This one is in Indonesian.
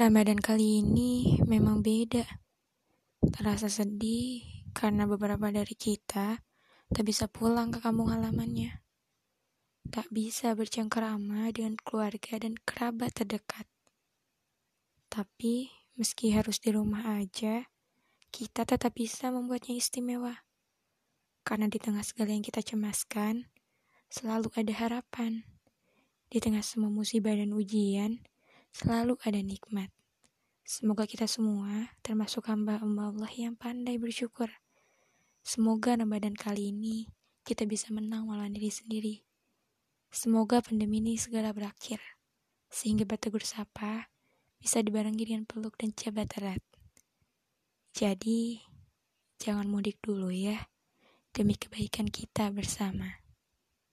Ramadan kali ini memang beda. Terasa sedih karena beberapa dari kita tak bisa pulang ke kampung halamannya. Tak bisa bercengkerama dengan keluarga dan kerabat terdekat. Tapi meski harus di rumah aja, kita tetap bisa membuatnya istimewa. Karena di tengah segala yang kita cemaskan, selalu ada harapan. Di tengah semua musibah dan ujian, selalu ada nikmat. Semoga kita semua, termasuk hamba-hamba Allah yang pandai bersyukur. Semoga Ramadan kali ini kita bisa menang melawan diri sendiri. Semoga pandemi ini segera berakhir, sehingga bertegur sapa bisa dibarengi dengan peluk dan jabat erat. Jadi, jangan mudik dulu ya, demi kebaikan kita bersama.